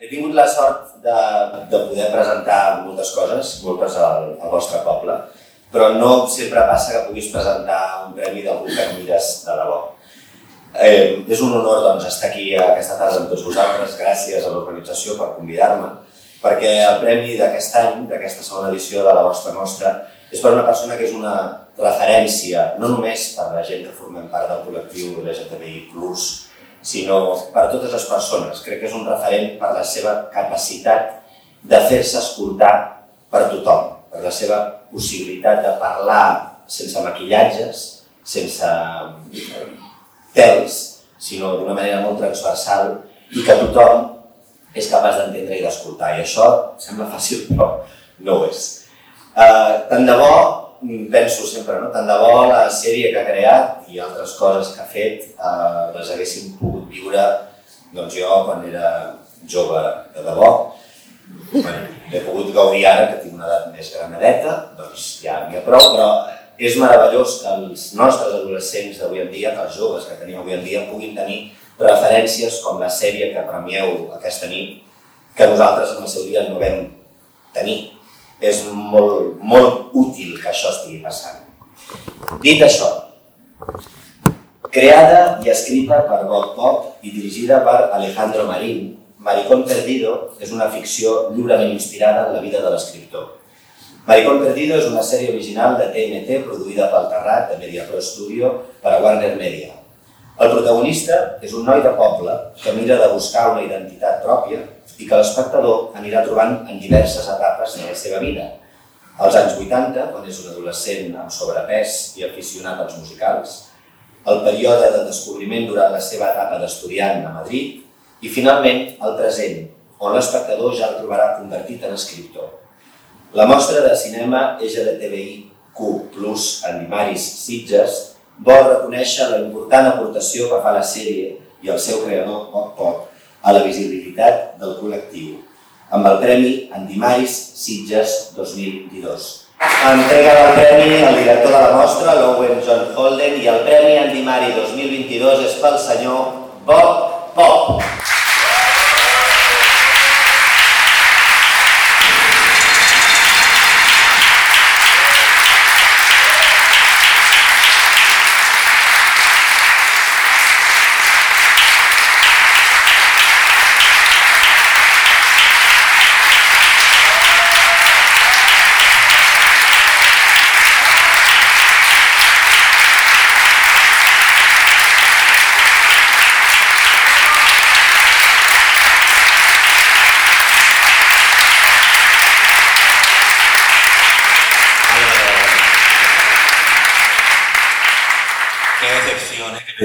he tingut la sort de, de poder presentar moltes coses, moltes al, al vostre poble, però no sempre passa que puguis presentar un premi d'algú que admires de debò. Eh, és un honor doncs, estar aquí aquesta tarda amb tots vosaltres, gràcies a l'organització per convidar-me, perquè el premi d'aquest any, d'aquesta segona edició de la vostra mostra, és per una persona que és una referència, no només per la gent que formem part del col·lectiu LGTBI+, sinó per totes les persones. Crec que és un referent per la seva capacitat de fer-se escoltar per tothom, per la seva possibilitat de parlar sense maquillatges, sense pèls, sinó d'una manera molt transversal i que tothom és capaç d'entendre i d'escoltar. I això sembla fàcil, però no ho és. Uh, tant de bo, penso sempre, no? tant de bo la sèrie que ha creat i altres coses que ha fet uh, les haguéssim pogut viure doncs jo quan era jove de debò. Bueno, he pogut gaudir ara que tinc una edat més granadeta, doncs ja n'hi ha prou, però és meravellós que els nostres adolescents d'avui en dia, que els joves que tenim avui en dia, puguin tenir referències com la sèrie que premieu aquesta nit, que nosaltres en el seu dia no vam tenir és molt, molt útil que això estigui passant. Dit això, creada i escrita per Bob Pop i dirigida per Alejandro Marín, Maricón Perdido és una ficció lliurement inspirada en la vida de l'escriptor. Maricón Perdido és una sèrie original de TNT produïda pel Terrat de Mediapro Studio per a Warner Media. El protagonista és un noi de poble que mira de buscar una identitat pròpia i que l'espectador anirà trobant en diverses etapes de la seva vida. Als anys 80, quan és un adolescent amb sobrepès i aficionat als musicals, el període de descobriment durant la seva etapa d'estudiant a Madrid i finalment el present, on l'espectador ja el trobarà convertit en escriptor. La mostra de cinema LGTBIQ+, en Dimaris Sitges, vol reconèixer la important aportació que fa la sèrie i el seu creador, Pop Pop, a la visibilitat del col·lectiu, amb el Premi Andimaris Sitges 2022. Entrega del premi al director de la mostra, l'Owen John Holden, i el Premi Andimari 2022 és pel senyor Bob Pop.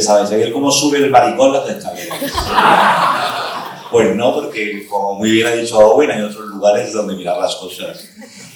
¿Sabes? Ver cómo sube el maricón las escaleras. Pues no, porque como muy bien ha dicho Owen, hay otros lugares donde mirar las cosas.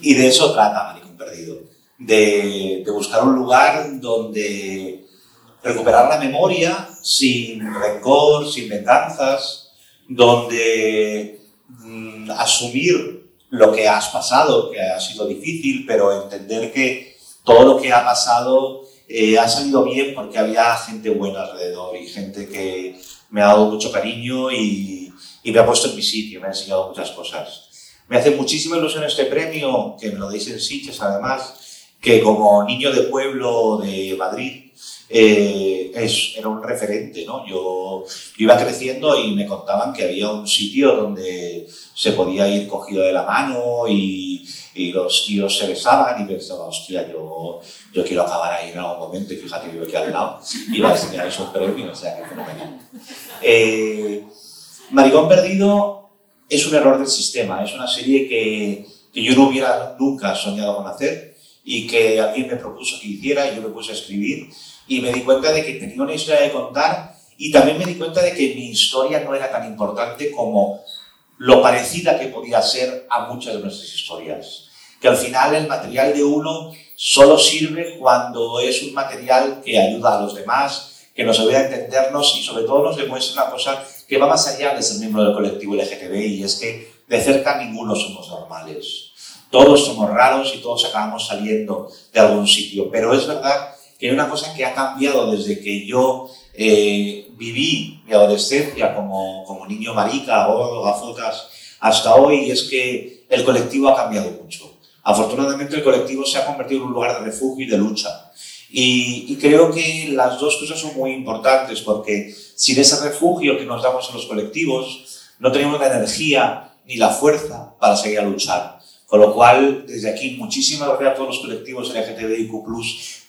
Y de eso trata Maricón Perdido. De, de buscar un lugar donde recuperar la memoria sin rencor, sin venganzas, donde mm, asumir lo que has pasado, que ha sido difícil, pero entender que todo lo que ha pasado eh, ha salido bien porque había gente buena alrededor y gente que me ha dado mucho cariño y, y, me ha puesto en mi sitio, me ha enseñado muchas cosas. Me hace muchísima ilusión este premio, que me lo deis en Sitges además, que como niño de pueblo de Madrid eh, es, era un referente, ¿no? Yo, yo iba creciendo y me contaban que había un sitio donde se podía ir cogido de la mano y, y los tíos se besaban y pensaba, hostia, yo, yo quiero acabar ahí en algún momento y fíjate, vivo aquí al lado y va a enseñar esos premios, o sea, que fenomenal. Eh, Maricón Perdido es un error del sistema, es una serie que, que yo no hubiera nunca soñado con hacer y que alguien me propuso que hiciera y yo me puse a escribir y me di cuenta de que tenía una historia de contar y también me di cuenta de que mi historia no era tan importante como lo parecida que podía ser a muchas de nuestras historias que al final el material de uno solo sirve cuando es un material que ayuda a los demás, que nos ayuda a entendernos y sobre todo nos demuestra una cosa que va más allá de ser miembro del colectivo LGTBI y es que de cerca ninguno somos normales. Todos somos raros y todos acabamos saliendo de algún sitio. Pero es verdad que hay una cosa que ha cambiado desde que yo eh, viví mi adolescencia como, como niño marica, o gafotas, hasta hoy, y es que el colectivo ha cambiado mucho. Afortunadamente el colectivo se ha convertido en un lugar de refugio y de lucha. Y, y, creo que las dos cosas son muy importantes porque sin ese refugio que nos damos en los colectivos, no tenemos la energía ni la fuerza para seguir a luchar. Con lo cual, desde aquí, muchísimas gracias a todos los colectivos LGTBIQ+,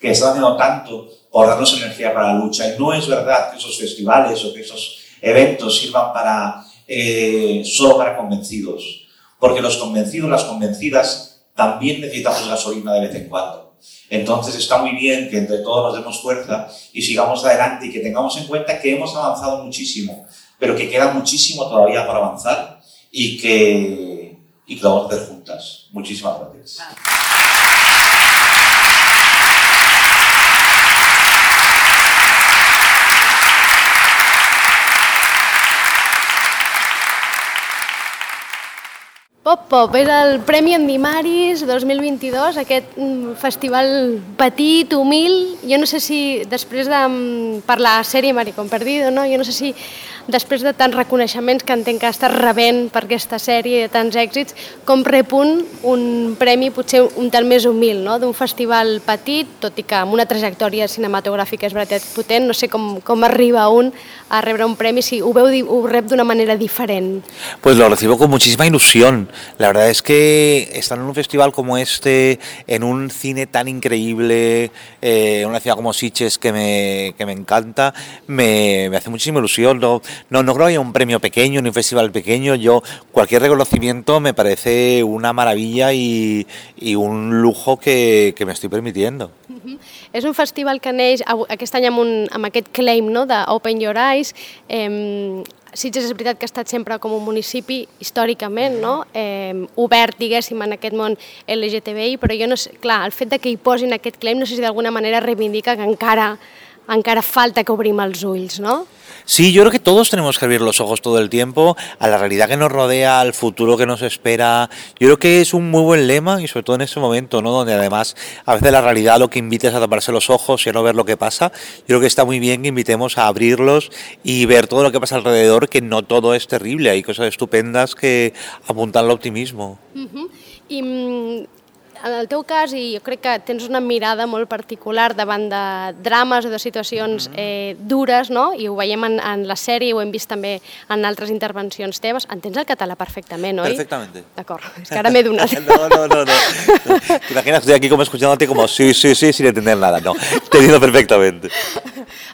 que están haciendo tanto por darnos energía para la lucha. Y no es verdad que esos festivales o que esos eventos sirvan para, eh, solo para convencidos. Porque los convencidos, las convencidas, también necesitamos gasolina de vez en cuando. Entonces está muy bien que entre todos nos demos fuerza y sigamos adelante y que tengamos en cuenta que hemos avanzado muchísimo, pero que queda muchísimo todavía por avanzar y que, y que lo vamos a hacer juntas. Muchísimas gracias. Pop Pop és el Premi Endimaris 2022, aquest mm, festival petit, humil. Jo no sé si després de, mm, per la sèrie Maricón Perdido, no? jo no sé si després de tants reconeixements que entenc que estat rebent per aquesta sèrie, de tants èxits, com rep un, un premi potser un tal més humil, no? d'un festival petit, tot i que amb una trajectòria cinematogràfica és veritat potent, no sé com, com arriba un a rebre un premi, si ho, veu, ho rep d'una manera diferent. Pues lo recibo con muchísima ilusión. La verdad es que estar en un festival como este, en un cine tan increíble, eh, en una ciudad como Sitges que me, que me encanta, me, me hace muchísima ilusión. ¿no? No, no creo que haya un premio pequeño ni un festival pequeño. Yo, cualquier reconocimiento me parece una maravilla y, y un lujo que, que me estoy permitiendo. És un festival que neix aquest any amb, un, amb aquest claim no, d'Open Your Eyes. Eh, Sitges és veritat que ha estat sempre com un municipi històricament no? eh, obert, diguéssim, en aquest món LGTBI, però jo no sé, clar, el fet de que hi posin aquest claim no sé si d'alguna manera reivindica que encara, encara falta que obrim els ulls, no? Sí, yo creo que todos tenemos que abrir los ojos todo el tiempo a la realidad que nos rodea, al futuro que nos espera. Yo creo que es un muy buen lema y sobre todo en este momento, ¿no? Donde además a veces la realidad lo que invita es a taparse los ojos y a no ver lo que pasa. Yo creo que está muy bien que invitemos a abrirlos y ver todo lo que pasa alrededor, que no todo es terrible, hay cosas estupendas que apuntan al optimismo. Uh -huh. I en el teu cas, i jo crec que tens una mirada molt particular davant de drames o de situacions mm-hmm. eh, dures, no? i ho veiem en, en la sèrie, ho hem vist també en altres intervencions teves, entens el català perfectament, oi? Perfectamente. D'acord, és que ara m'he donat. no, no, no, no. Te imaginas, estoy aquí como escuchándote como sí, sí, sí, sin entender nada. No, te entiendo perfectamente.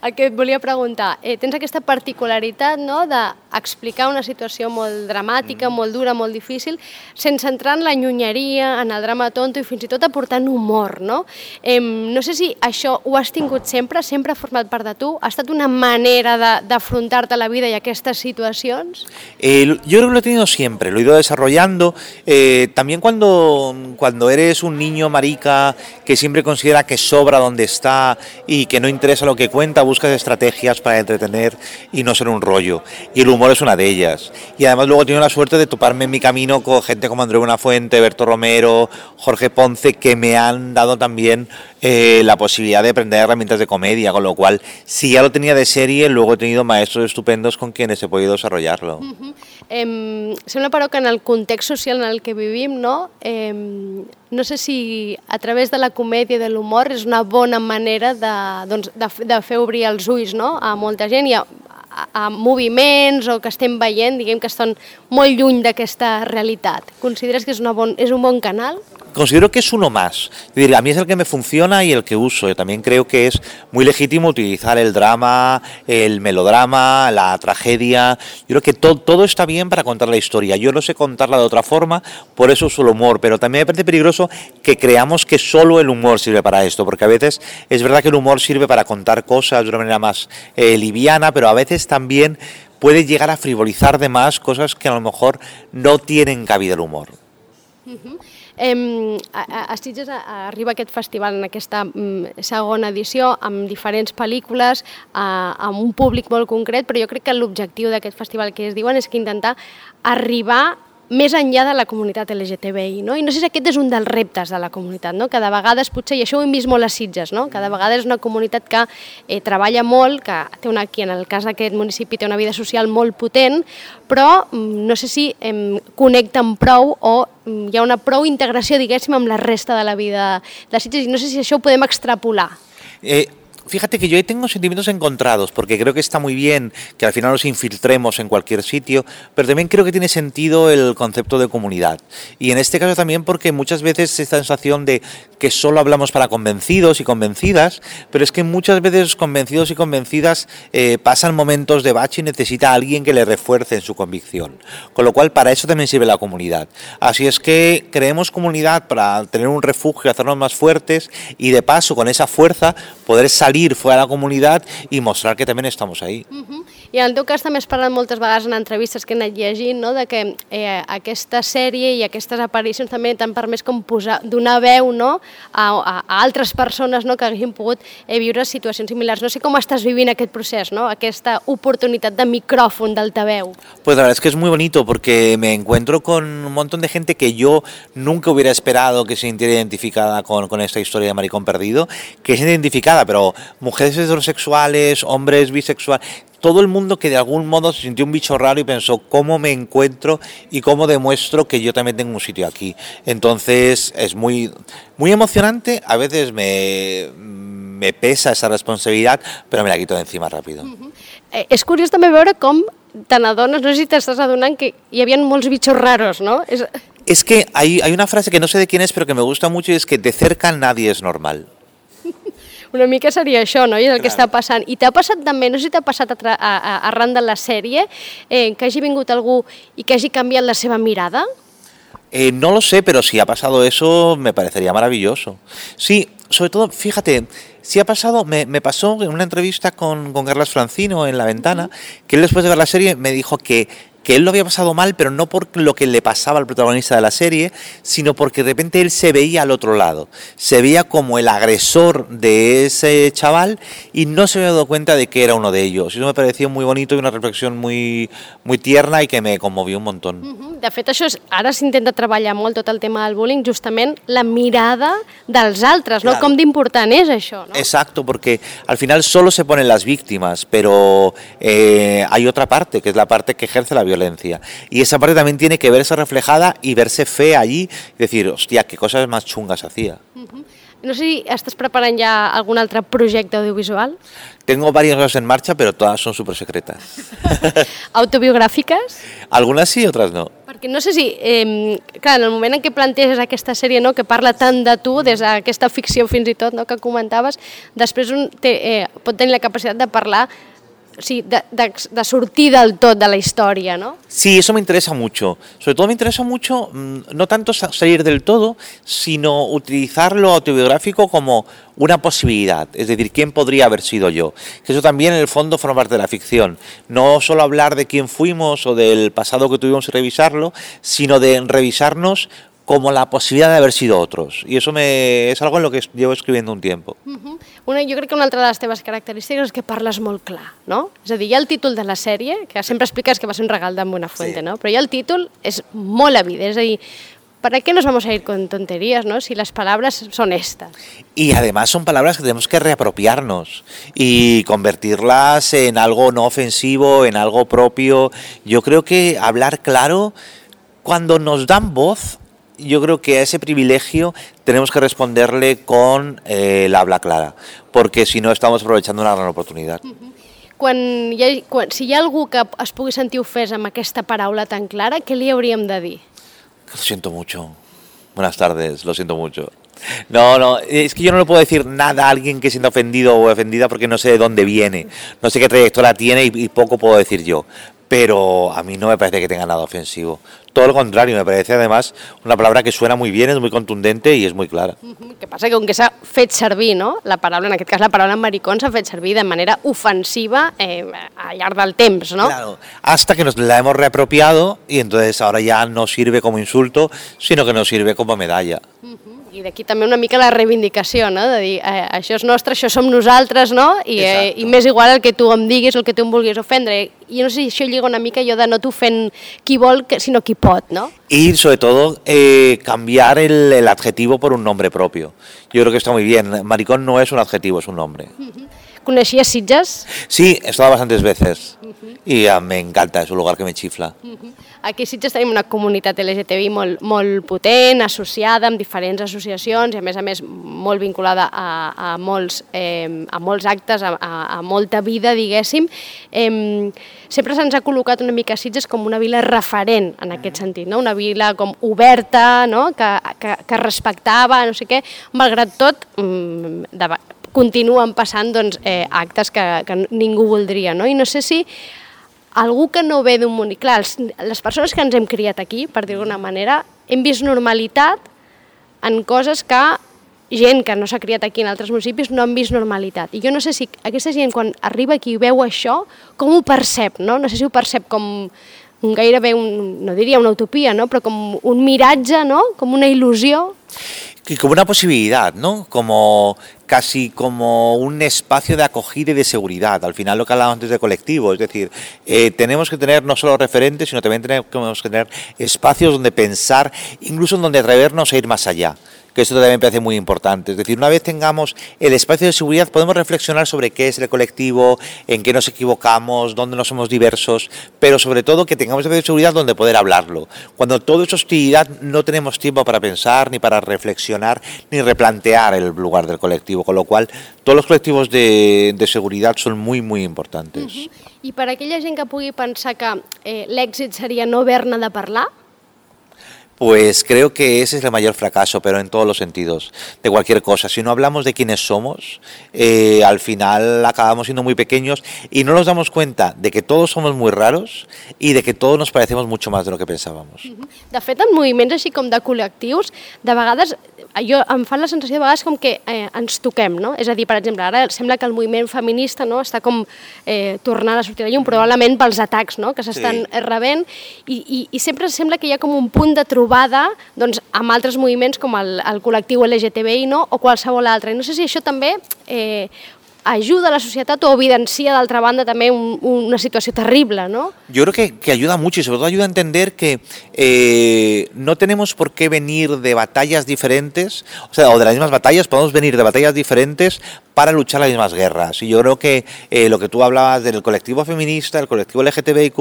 El que et volia preguntar, eh, tens aquesta particularitat no, d'explicar una situació molt dramàtica, mm. molt dura, molt difícil, sense entrar en la nyunyeria, en el drama tonto, i fins i tot aportant humor, no? Eh, no sé si això ho has tingut sempre, sempre ha format part de tu, ha estat una manera d'afrontar-te la vida i aquestes situacions? Eh, yo creo que lo he tenido siempre, lo he ido desarrollando. Eh, también cuando, cuando eres un niño marica que siempre considera que sobra donde está y que no interesa lo que cuenta, buscas estrategias para entretener y no ser un rollo. Y el humor es una de ellas. Y además luego he tenido la suerte de toparme en mi camino con gente como Andreu Buenafuente, Berto Romero, Jorge Ponce que me han dado también eh, la posibilidad de aprender herramientas de comedia, con lo cual, si ya lo tenía de serie, luego he tenido maestros estupendos con quienes he podido desarrollarlo. Uh -huh. eh, sembla, però, que en el context social en el que vivim, no, eh, no sé si a través de la comèdia i de l'humor és una bona manera de, doncs, de, de fer obrir els ulls no? a molta gent i a, a, a moviments o que estem veient, diguem que estan molt lluny d'aquesta realitat. Consideres que és, una bon, és un bon canal? Considero que es uno más. A mí es el que me funciona y el que uso. Yo también creo que es muy legítimo utilizar el drama, el melodrama, la tragedia. Yo creo que todo, está bien para contar la historia. Yo no sé contarla de otra forma, por eso uso el humor. Pero también me parece peligroso que creamos que solo el humor sirve para esto, porque a veces es verdad que el humor sirve para contar cosas de una manera más eh, liviana, pero a veces también puede llegar a frivolizar de más cosas que a lo mejor no tienen cabida el humor. Eh, a, a Sitges arriba aquest festival en aquesta mm, segona edició amb diferents pel·lícules, a, amb un públic molt concret, però jo crec que l'objectiu d'aquest festival que es diuen és que intentar arribar més enllà de la comunitat LGTBI, no? I no sé si aquest és un dels reptes de la comunitat, no? Que de vegades potser, i això ho hem vist molt a Sitges, no? Que de vegades és una comunitat que eh, treballa molt, que té una, aquí en el cas d'aquest municipi té una vida social molt potent, però mm, no sé si eh, connecten prou o mm, hi ha una prou integració, diguéssim, amb la resta de la vida de Sitges i no sé si això ho podem extrapolar. Eh, Fíjate que yo tengo sentimientos encontrados, porque creo que está muy bien que al final nos infiltremos en cualquier sitio, pero también creo que tiene sentido el concepto de comunidad. Y en este caso también porque muchas veces esta sensación de que solo hablamos para convencidos y convencidas, pero es que muchas veces convencidos y convencidas eh, pasan momentos de bache y necesita a alguien que le refuerce en su convicción. Con lo cual, para eso también sirve la comunidad. Así es que creemos comunidad para tener un refugio, hacernos más fuertes y de paso, con esa fuerza, poder salir fuera de la comunidad y mostrar que también estamos ahí. Uh -huh. I en el teu cas també has parlat moltes vegades en entrevistes que he anat llegint no? de que eh, aquesta sèrie i aquestes aparicions també t'han permès com posar, donar veu no? a, a, a altres persones no? que hagin pogut eh, viure situacions similars. No sé com estàs vivint aquest procés, no? aquesta oportunitat de micròfon d'altaveu. Pues la verdad es que es muy bonito porque me encuentro con un montón de gente que yo nunca hubiera esperado que se sintiera identificada con, con esta historia de Maricón Perdido, que es identificada, pero mujeres heterosexuales, hombres bisexuales, todo el mundo que de algún modo se sintió un bicho raro y pensó cómo me encuentro y cómo demuestro que yo también tengo un sitio aquí. Entonces es muy, muy emocionante, a veces me, me pesa esa responsabilidad, pero me la quito de encima rápido. Uh -huh. eh, és curiós també veure com te n'adones, no sé si t'estàs adonant que hi havia molts bichos raros, no? És... Es que hay, hay una frase que no sé de quién es, pero que me gusta mucho y es que de cerca nadie es normal. Una mica seria això, no? I és el que està passant. I t'ha passat també, no sé si t'ha passat a, a, a, arran de la sèrie, eh, que hagi vingut algú i que hagi canviat la seva mirada? Eh, no lo sé, pero si ha pasado eso, me parecería maravilloso. Sí, sobre todo, fíjate, si ha pasado, me, me pasó en una entrevista con, con Carlos Francino en La Ventana, que él después de ver la serie me dijo que que él lo había pasado mal, pero no por lo que le pasaba al protagonista de la serie, sino porque de repente él se veía al otro lado, se veía como el agresor de ese chaval y no se había dado cuenta de que era uno de ellos. Eso me pareció muy bonito y una reflexión muy, muy tierna i que me conmovió un montón. Uh -huh. De fet, això és, ara s'intenta treballar molt tot el tema del bullying, justament la mirada dels altres, claro. Com d'important és això, no? Exacto, porque al final solo se ponen las víctimas, pero eh, hay otra parte, que es la parte que ejerce la violencia. Y esa parte también tiene que verse reflejada y verse fe allí y decir, hostia, qué cosas más chungas hacía. Uh -huh. No sé si estàs preparant ja algun altre projecte audiovisual. Tengo varias cosas en marcha, pero todas son súper secretas. Autobiogràfiques? Algunes sí, otras no. Perquè no sé si, eh, clar, en el moment en què planteges aquesta sèrie no, que parla tant de tu, des d'aquesta ficció fins i tot no, que comentaves, després un té, eh, pot tenir la capacitat de parlar sí, de, de, de sortir de la historia, ¿no? Sí, eso me interesa mucho. Sobre todo me interesa mucho mm, no tanto salir del todo, sino utilizar lo autobiográfico como una posibilidad, es decir, quién podría haber sido yo. Que eso también en el fondo forma parte de la ficción. No solo hablar de quién fuimos o del pasado que tuvimos y revisarlo, sino de revisarnos como la posibilidad de haber sido otros. Y eso me, es algo en lo que llevo escribiendo un tiempo. Uh -huh. una, jo crec que una altra de les teves característiques és que parles molt clar, no? És a dir, hi ha el títol de la sèrie, que sempre expliques que va ser un regal d'en Buenafuente, sí. no? Però ha el títol, és molt evident, és a dir, ¿para qué nos vamos a ir con tonterías, no? Si las palabras son estas. Y además son palabras que tenemos que reapropiarnos y convertirlas en algo no ofensivo, en algo propio. Yo creo que hablar claro, cuando nos dan voz, yo creo que a ese privilegio tenemos que responderle con eh, la habla clara, porque si no estamos aprovechando una gran oportunidad. Uh -huh. quan hi ha, quan, si hi ha algú que es pugui sentir ofès amb aquesta paraula tan clara, què li hauríem de dir? Lo siento mucho. Buenas tardes, lo siento mucho. No, no, es que yo no le puedo decir nada a alguien que sienta ofendido o ofendida porque no sé de dónde viene, no sé qué trayectoria tiene y, y poco puedo decir yo pero a mí no me parece que tenga nada ofensivo. Todo lo contrario, me parece además una palabra que suena muy bien, es muy contundente y es muy clara. Que passa que com que s'ha fet servir, no? la paraula, en aquest cas la paraula maricón s'ha fet servir de manera ofensiva eh, al llarg del temps, ¿no? Claro, hasta que nos la hemos reapropiado y entonces ahora ya no sirve como insulto, sino que nos sirve como medalla. Uh -huh. I d'aquí també una mica la reivindicació, no? de dir, eh, això és nostre, això som nosaltres, no? I, eh, i més igual el que tu em diguis el que tu em vulguis ofendre. I no sé si això lliga una mica jo de no t'ofent qui vol, sinó qui pot, no? Y sobre todo eh, cambiar el, el adjetivo por un nombre propio. Yo creo que está muy bien. Maricón no es un adjetivo, es un nombre. Coneixies Sitges? Sí, he estado bastantes veces y ah, me encanta, es un lugar que me chifla. Aquí a Sitges tenim una comunitat LGTBI molt, molt potent, associada amb diferents associacions i a més a més molt vinculada a, a, molts, eh, a molts actes, a, a, a molta vida, diguéssim. Eh, sempre se'ns ha col·locat una mica Sitges com una vila referent en aquest sentit, no? una vila com oberta, no? que, que, que respectava, no sé què, malgrat tot, mm, de, continuen passant doncs, eh, actes que, que ningú voldria. No? I no sé si algú que no ve d'un municipi... Clar, els, les persones que ens hem criat aquí, per dir-ho d'alguna manera, hem vist normalitat en coses que gent que no s'ha criat aquí en altres municipis no han vist normalitat. I jo no sé si aquesta gent quan arriba aquí i veu això, com ho percep, no? No sé si ho percep com un gairebé, un, no diria una utopia, no? però com un miratge, no? com una il·lusió. Y como una posibilidad, ¿no? Como casi como un espacio de acogida y de seguridad. Al final lo que hablábamos antes de colectivo, es decir, eh, tenemos que tener no solo referentes, sino también tenemos que tener espacios donde pensar, incluso donde atrevernos a ir más allá que esto también me parece muy importante. Es decir, una vez tengamos el espacio de seguridad, podemos reflexionar sobre qué es el colectivo, en qué nos equivocamos, dónde no somos diversos, pero sobre todo que tengamos espacio de seguridad donde poder hablarlo. Cuando todo es hostilidad, no tenemos tiempo para pensar, ni para reflexionar, ni replantear el lugar del colectivo, con lo cual todos los colectivos de, de seguridad son muy, muy importantes. I per aquella gent que pugui pensar que eh, l'èxit seria no haver-ne de parlar, Pues creo que ese es el mayor fracaso, pero en todos los sentidos, de cualquier cosa. Si no hablamos de quiénes somos, eh, al final acabamos siendo muy pequeños y no nos damos cuenta de que todos somos muy raros y de que todos nos parecemos mucho más de lo que pensábamos. De fet, en moviments així com de col·lectius, de vegades, jo em fa la sensació de vegades com que eh, ens toquem, no? És a dir, per exemple, ara sembla que el moviment feminista no, està com eh, tornant a sortir de llum, probablement pels atacs no, que s'estan Sí. rebent, i, i, i sempre sembla que hi ha com un punt de trobada doncs, amb altres moviments com el, el col·lectiu LGTBI no, o qualsevol altre. I no sé si això també eh, ajuda a la societat o evidencia, d'altra banda, també un, una situació terrible, no? Yo creo que, que ayuda mucho y sobre todo ayuda a entender que eh, no tenemos por qué venir de batallas diferentes, o sea, o de las mismas batallas, podemos venir de batallas diferentes para luchar las mismas guerras. Y yo creo que eh, lo que tú hablabas del colectivo feminista, el colectivo LGTBIQ,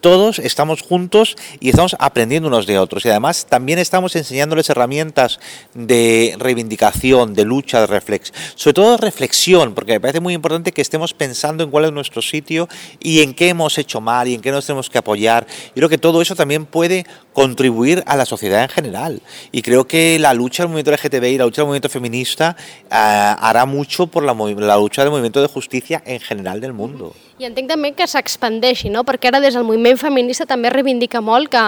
todos estamos juntos y estamos aprendiendo unos de otros. Y además también estamos enseñándoles herramientas de reivindicación, de lucha, de reflexión, sobre todo de reflexión, porque me parece muy importante que estemos pensando en cuál es nuestro sitio y en qué hemos hecho mal y en qué nos tenemos que apoyar. Yo creo que todo eso también puede contribuir a la sociedad en general. Y creo que la lucha del movimiento LGTBI, la lucha del movimiento feminista, eh, hará mucho por la, la lucha del movimiento de justicia en general del mundo. I entenc també que s'expandeixi, no? perquè ara des del moviment feminista també reivindica molt que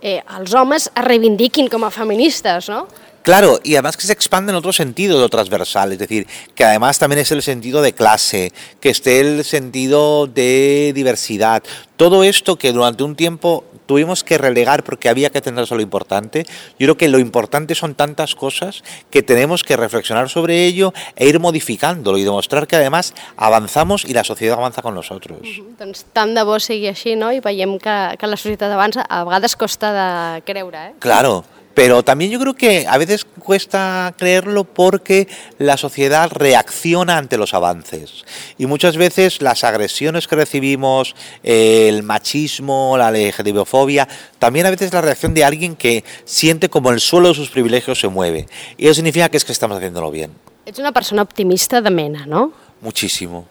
eh, els homes es reivindiquin com a feministes, no? Claro, y además que se expande en otro sentido lo transversal, es decir, que además también es el sentido de clase, que esté el sentido de diversidad. Todo esto que durante un tiempo tuvimos que relegar porque había que tener solo importante, yo creo que lo importante son tantas cosas que tenemos que reflexionar sobre ello e ir modificándolo y demostrar que además avanzamos y la sociedad avanza con nosotros. Doncs tant de bo sigui així, no? I veiem que, que la societat avança. A vegades costa de creure, eh? Claro, pero también yo creo que a veces cuesta creerlo porque la sociedad reacciona ante los avances. Y muchas veces las agresiones que recibimos, el machismo, la LGTBofobia, también a veces la reacción de alguien que siente como el suelo de sus privilegios se mueve. Y eso significa que es que estamos haciéndolo bien. Ets una persona optimista de mena, no? Muchísimo.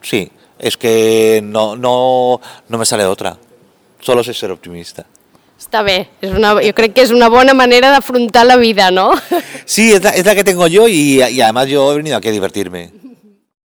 Sí, es que no, no, no me sale otra. Solo sé ser optimista. Està bé, és una, jo crec que és una bona manera d'afrontar la vida, no? Sí, es la, es la que tengo yo y, y además yo he venido aquí a divertirme.